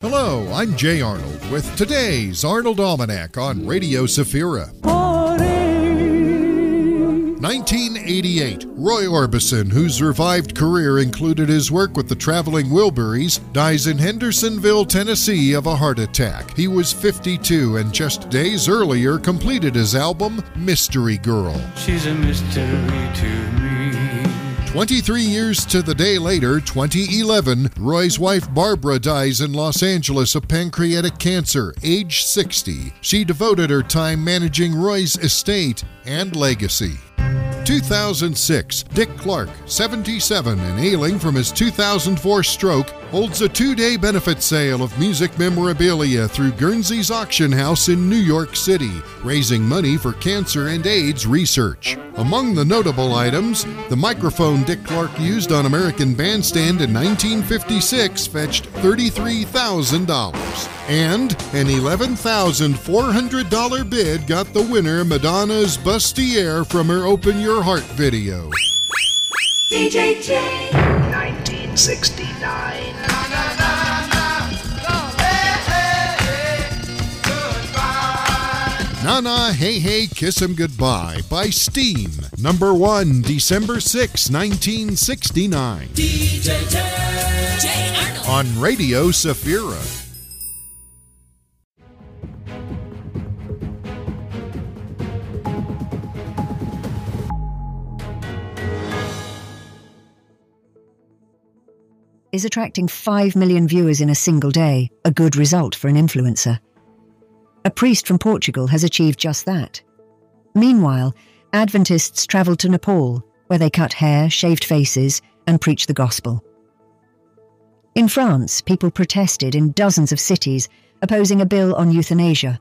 Hello, I'm Jay Arnold with today's Arnold Almanac on Radio Safira. 1988. Roy Orbison, whose revived career included his work with the Traveling Wilburys, dies in Hendersonville, Tennessee of a heart attack. He was 52 and just days earlier completed his album Mystery Girl. She's a mystery to me. 23 years to the day later, 2011, Roy's wife Barbara dies in Los Angeles of pancreatic cancer, age 60. She devoted her time managing Roy's estate and legacy. 2006, Dick Clark, 77 and ailing from his 2004 stroke, holds a two day benefit sale of music memorabilia through Guernsey's Auction House in New York City, raising money for cancer and AIDS research. Among the notable items, the microphone Dick Clark used on American Bandstand in 1956 fetched $33,000. And an $11,400 bid got the winner Madonna's Bustier from her Open Your Heart video. DJ. 1969. Na Na Hey Hey Kiss 'em Goodbye by Steam. Number 1, December 6, 1969. DJ J. Arnold. On Radio Safira. Is attracting 5 million viewers in a single day a good result for an influencer? A priest from Portugal has achieved just that. Meanwhile, Adventists travelled to Nepal, where they cut hair, shaved faces, and preached the gospel. In France, people protested in dozens of cities opposing a bill on euthanasia.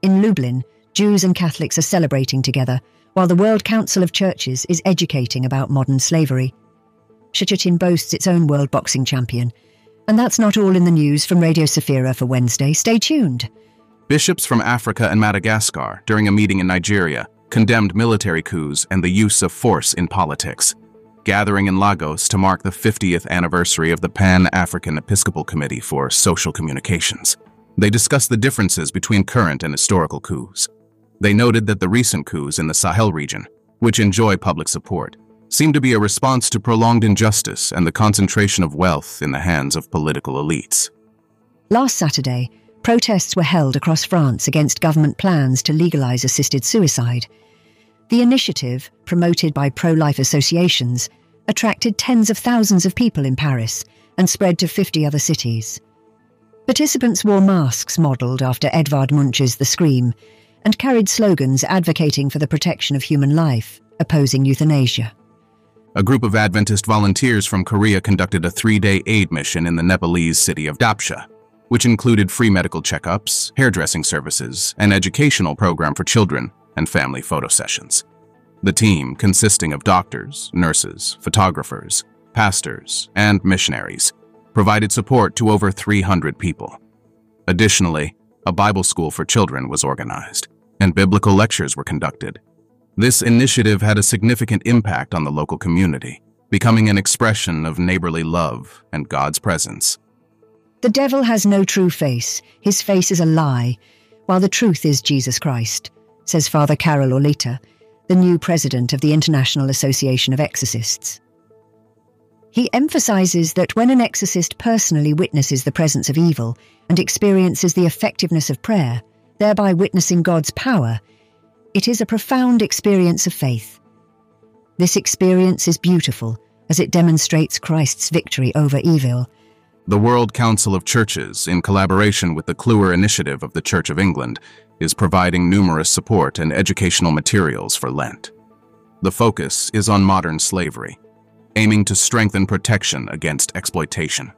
In Lublin, Jews and Catholics are celebrating together, while the World Council of Churches is educating about modern slavery. Szczecin boasts its own world boxing champion. And that's not all in the news from Radio Safira for Wednesday. Stay tuned. Bishops from Africa and Madagascar, during a meeting in Nigeria, condemned military coups and the use of force in politics. Gathering in Lagos to mark the 50th anniversary of the Pan African Episcopal Committee for Social Communications. They discussed the differences between current and historical coups. They noted that the recent coups in the Sahel region, which enjoy public support, seem to be a response to prolonged injustice and the concentration of wealth in the hands of political elites. Last Saturday, protests were held across France against government plans to legalise assisted suicide. The initiative, promoted by pro life associations, attracted tens of thousands of people in Paris and spread to 50 other cities. Participants wore masks modelled after Edvard Munch's The Scream and carried slogans advocating for the protection of human life, opposing euthanasia. A group of Adventist volunteers from Korea conducted a three-day aid mission in the Nepalese city of Dapsha, which included free medical checkups, hairdressing services, an educational program for children, and family photo sessions. The team, consisting of doctors, nurses, photographers, pastors, and missionaries, provided support to over 300 people. Additionally, a Bible school for children was organized, and biblical lectures were conducted. This initiative had a significant impact on the local community, becoming an expression of neighborly love and God's presence. The devil has no true face, his face is a lie, while the truth is Jesus Christ, says Father Karol Orlita, the new president of the International Association of Exorcists. He emphasizes that when an exorcist personally witnesses the presence of evil and experiences the effectiveness of prayer, thereby witnessing God's power, it is a profound experience of faith. This experience is beautiful as it demonstrates Christ's victory over evil. The World Council of Churches, in collaboration with the Clewer Initiative of the Church of England, is providing numerous support and educational materials for Lent. The focus is on modern slavery, aiming to strengthen protection against exploitation.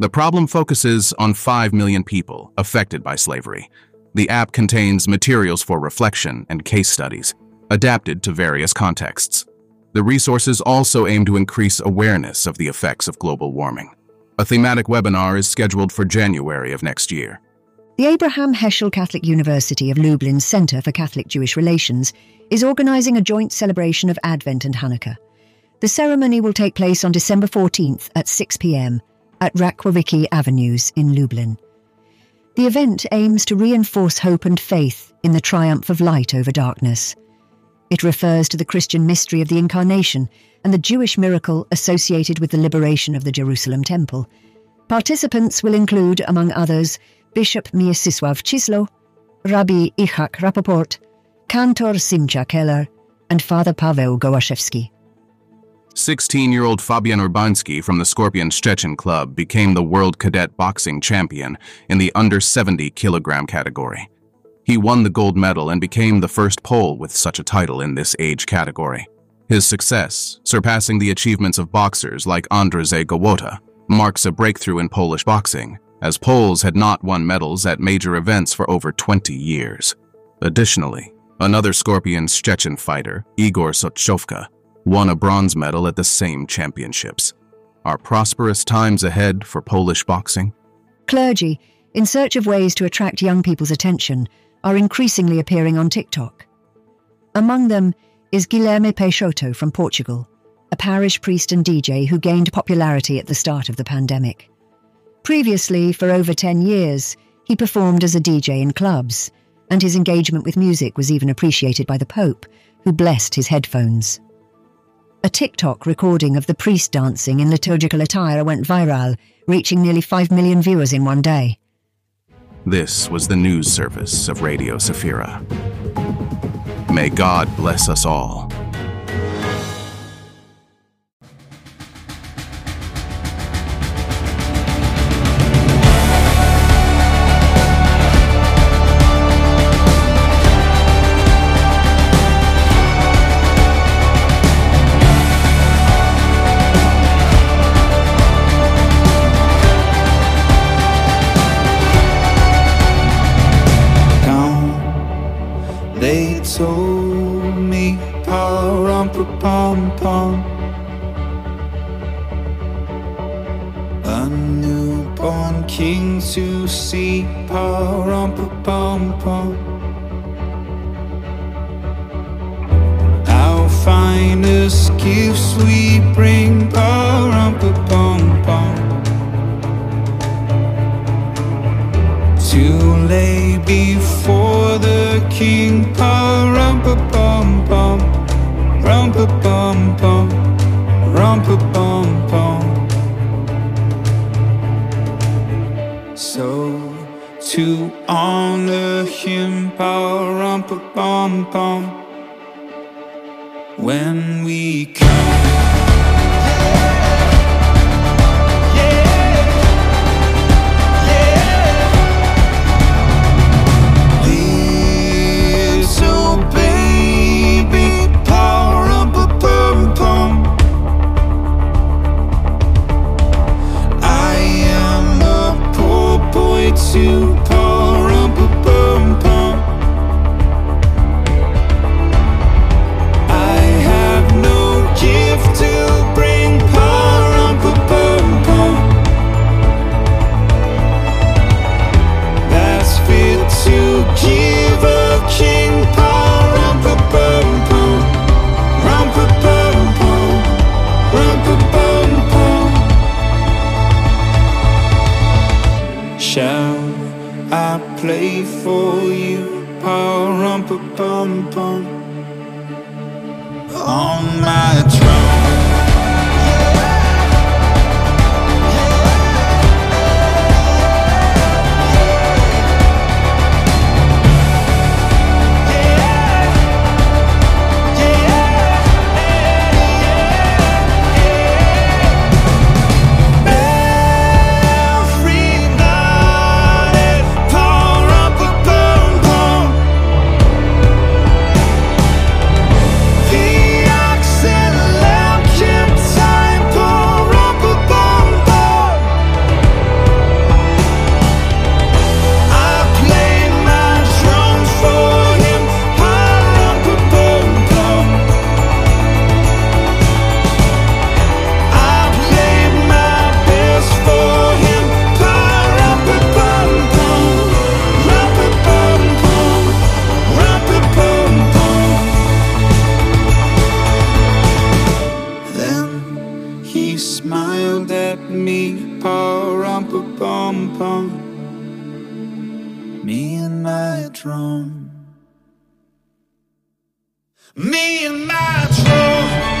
The problem focuses on 5 million people affected by slavery. The app contains materials for reflection and case studies, adapted to various contexts. The resources also aim to increase awareness of the effects of global warming. A thematic webinar is scheduled for January of next year. The Abraham Heschel Catholic University of Lublin's Centre for Catholic Jewish Relations is organising a joint celebration of Advent and Hanukkah. The ceremony will take place on December 14th at 6 pm at Racławickie Avenues in Lublin. The event aims to reinforce hope and faith in the triumph of light over darkness. It refers to the Christian mystery of the Incarnation and the Jewish miracle associated with the liberation of the Jerusalem Temple. Participants will include, among others, Bishop Mieczysław Cisło, Rabbi Ichak Rapoport, Cantor Simcha Keller, and Father Paweł Gołaszewski. 16 year old Fabian Urbanski from the Scorpion Szczecin Club became the world cadet boxing champion in the under 70 kilogram category. He won the gold medal and became the first Pole with such a title in this age category. His success, surpassing the achievements of boxers like Andrzej Gołota, marks a breakthrough in Polish boxing, as Poles had not won medals at major events for over 20 years. Additionally, another Scorpion Szczecin fighter, Igor Sochowka, won a bronze medal at the same championships. Are prosperous times ahead for Polish boxing? Clergy, in search of ways to attract young people's attention, are increasingly appearing on TikTok. Among them is Guilherme Peixoto from Portugal, a parish priest and DJ who gained popularity at the start of the pandemic. Previously, for over 10 years, he performed as a DJ in clubs, and his engagement with music was even appreciated by the Pope, who blessed his headphones. A TikTok recording of the priest dancing in liturgical attire went viral, reaching nearly 5 million viewers in one day. This was the news service of Radio Safira. May God bless us all. Newborn king to see, pum pum pum. Our finest gifts we bring, pum pum pum. to lay before the king. Rum pa pom bum, to honor him, rum pa bum bum. When we come. Too, play for you. Rum pa bum pum on my drum Me and my drum.